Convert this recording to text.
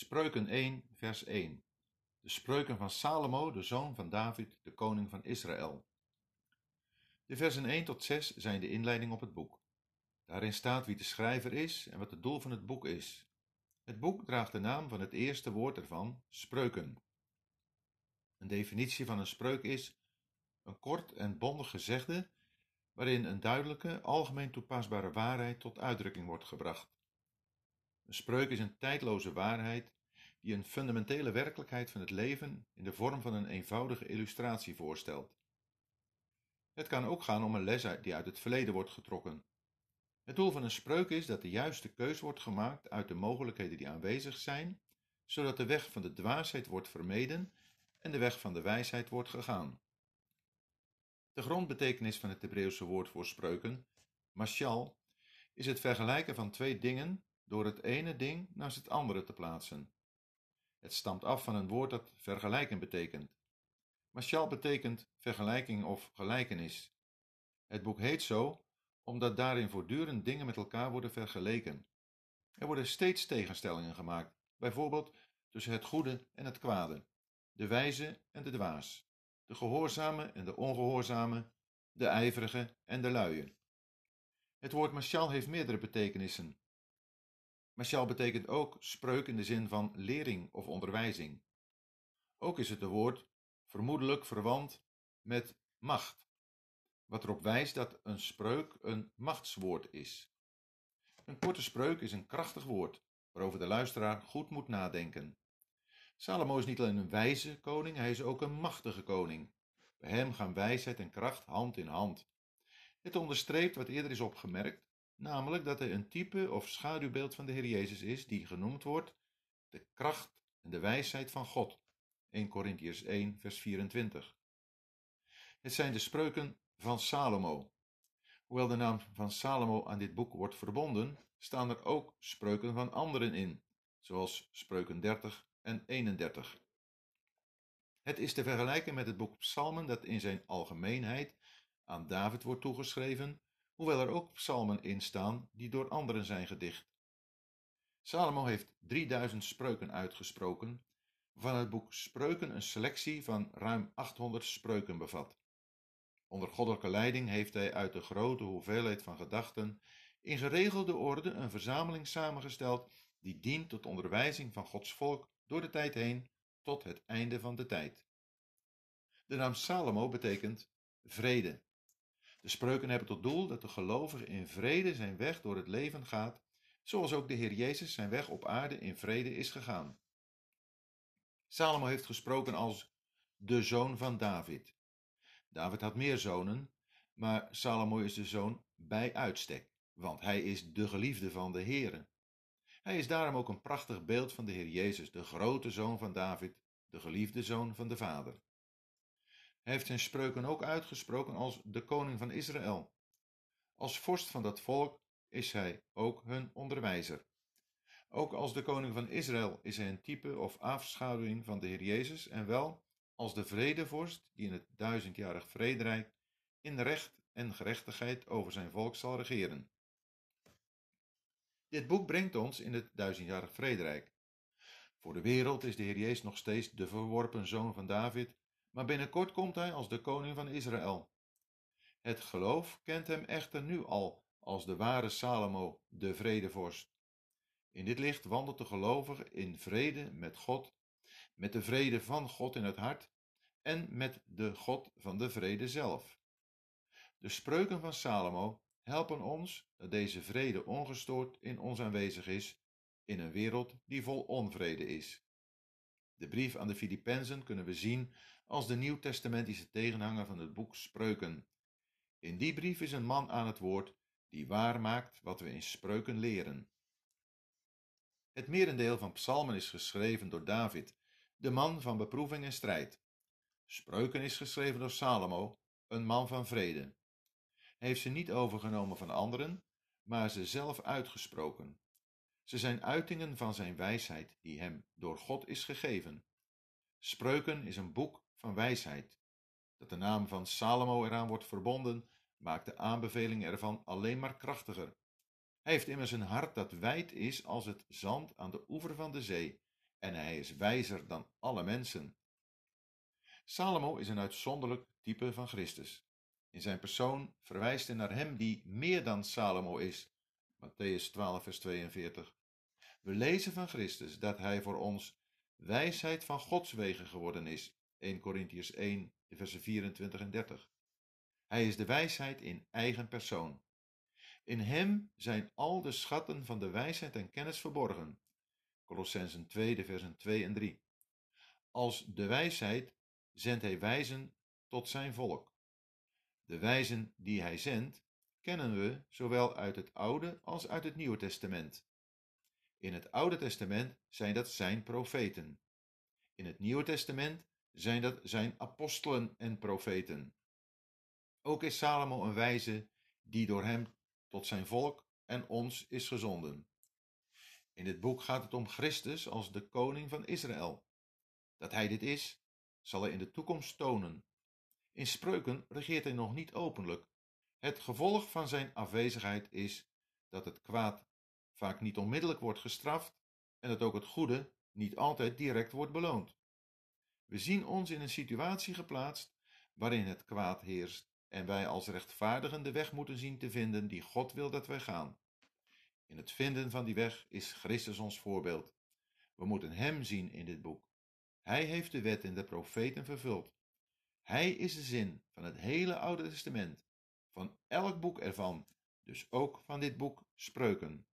Spreuken 1, vers 1. De spreuken van Salomo, de zoon van David, de koning van Israël. De versen 1 tot 6 zijn de inleiding op het boek. Daarin staat wie de schrijver is en wat het doel van het boek is. Het boek draagt de naam van het eerste woord ervan, spreuken. Een definitie van een spreuk is een kort en bondig gezegde waarin een duidelijke, algemeen toepasbare waarheid tot uitdrukking wordt gebracht. Een spreuk is een tijdloze waarheid die een fundamentele werkelijkheid van het leven in de vorm van een eenvoudige illustratie voorstelt. Het kan ook gaan om een les die uit het verleden wordt getrokken. Het doel van een spreuk is dat de juiste keus wordt gemaakt uit de mogelijkheden die aanwezig zijn, zodat de weg van de dwaasheid wordt vermeden en de weg van de wijsheid wordt gegaan. De grondbetekenis van het Hebreeuwse woord voor spreuken, mashal, is het vergelijken van twee dingen door het ene ding naast het andere te plaatsen. Het stamt af van een woord dat vergelijken betekent. Mashal betekent vergelijking of gelijkenis. Het boek heet zo omdat daarin voortdurend dingen met elkaar worden vergeleken. Er worden steeds tegenstellingen gemaakt, bijvoorbeeld tussen het goede en het kwade, de wijze en de dwaas, de gehoorzame en de ongehoorzame, de ijverige en de luie. Het woord mashal heeft meerdere betekenissen. Mashal betekent ook spreuk in de zin van lering of onderwijzing. Ook is het een woord vermoedelijk verwant met macht, wat erop wijst dat een spreuk een machtswoord is. Een korte spreuk is een krachtig woord, waarover de luisteraar goed moet nadenken. Salomo is niet alleen een wijze koning, hij is ook een machtige koning. Bij hem gaan wijsheid en kracht hand in hand. Het onderstreept wat eerder is opgemerkt, namelijk dat hij een type of schaduwbeeld van de Heer Jezus is, die genoemd wordt de kracht en de wijsheid van God. 1 Corinthians 1, vers 24. Het zijn de spreuken van Salomo. Hoewel de naam van Salomo aan dit boek wordt verbonden, staan er ook spreuken van anderen in, zoals spreuken 30 en 31. Het is te vergelijken met het boek Psalmen dat in zijn algemeenheid aan David wordt toegeschreven, hoewel er ook psalmen in staan die door anderen zijn gedicht. Salomo heeft 3000 spreuken uitgesproken, waarvan het boek Spreuken een selectie van ruim 800 spreuken bevat. Onder goddelijke leiding heeft hij uit de grote hoeveelheid van gedachten in geregelde orde een verzameling samengesteld die dient tot onderwijzing van Gods volk door de tijd heen tot het einde van de tijd. De naam Salomo betekent vrede. De spreuken hebben tot doel dat de gelovige in vrede zijn weg door het leven gaat, zoals ook de Heer Jezus zijn weg op aarde in vrede is gegaan. Salomo heeft gesproken als de zoon van David. David had meer zonen, maar Salomo is de zoon bij uitstek, want hij is de geliefde van de Heere. Hij is daarom ook een prachtig beeld van de Heer Jezus, de grote zoon van David, de geliefde zoon van de Vader. Heeft zijn spreuken ook uitgesproken als de koning van Israël. Als vorst van dat volk is hij ook hun onderwijzer. Ook als de koning van Israël is hij een type of afschaduwing van de Heer Jezus en wel als de vredevorst die in het duizendjarig vrederijk in recht en gerechtigheid over zijn volk zal regeren. Dit boek brengt ons in het duizendjarig vrederijk. Voor de wereld is de Heer Jezus nog steeds de verworpen zoon van David, maar binnenkort komt hij als de koning van Israël. Het geloof kent hem echter nu al als de ware Salomo, de vredevorst. In dit licht wandelt de gelovige in vrede met God, met de vrede van God in het hart en met de God van de vrede zelf. De spreuken van Salomo helpen ons dat deze vrede ongestoord in ons aanwezig is in een wereld die vol onvrede is. De brief aan de Filippenzen kunnen we zien als de nieuwtestamentische tegenhanger van het boek Spreuken. In die brief is een man aan het woord die waar maakt wat we in Spreuken leren. Het merendeel van psalmen is geschreven door David, de man van beproeving en strijd. Spreuken is geschreven door Salomo, een man van vrede. Hij heeft ze niet overgenomen van anderen, maar ze zelf uitgesproken. Ze zijn uitingen van zijn wijsheid die hem door God is gegeven. Spreuken is een boek van wijsheid. Dat de naam van Salomo eraan wordt verbonden, maakt de aanbeveling ervan alleen maar krachtiger. Hij heeft immers een hart dat wijd is als het zand aan de oever van de zee en hij is wijzer dan alle mensen. Salomo is een uitzonderlijk type van Christus. In zijn persoon verwijst hij naar hem die meer dan Salomo is. Matthäus 12, vers 42. We lezen van Christus dat hij voor ons wijsheid van Gods wegen geworden is. 1 Corinthians 1, versen 24 en 30. Hij is de wijsheid in eigen persoon. In hem zijn al de schatten van de wijsheid en kennis verborgen. Colossensen 2, versen 2 en 3. Als de wijsheid zendt hij wijzen tot zijn volk. De wijzen die hij zendt, kennen we zowel uit het Oude als uit het Nieuwe Testament. In het Oude Testament zijn dat zijn profeten. In het Nieuwe Testament zijn dat zijn apostelen en profeten. Ook is Salomo een wijze die door hem tot zijn volk en ons is gezonden. In dit boek gaat het om Christus als de koning van Israël. Dat hij dit is, zal hij in de toekomst tonen. In spreuken regeert hij nog niet openlijk. Het gevolg van zijn afwezigheid is dat het kwaad vaak niet onmiddellijk wordt gestraft en dat ook het goede niet altijd direct wordt beloond. We zien ons in een situatie geplaatst waarin het kwaad heerst en wij als rechtvaardigen de weg moeten zien te vinden die God wil dat wij gaan. In het vinden van die weg is Christus ons voorbeeld. We moeten Hem zien in dit boek. Hij heeft de wet en de profeten vervuld. Hij is de zin van het hele Oude Testament, van elk boek ervan, dus ook van dit boek Spreuken.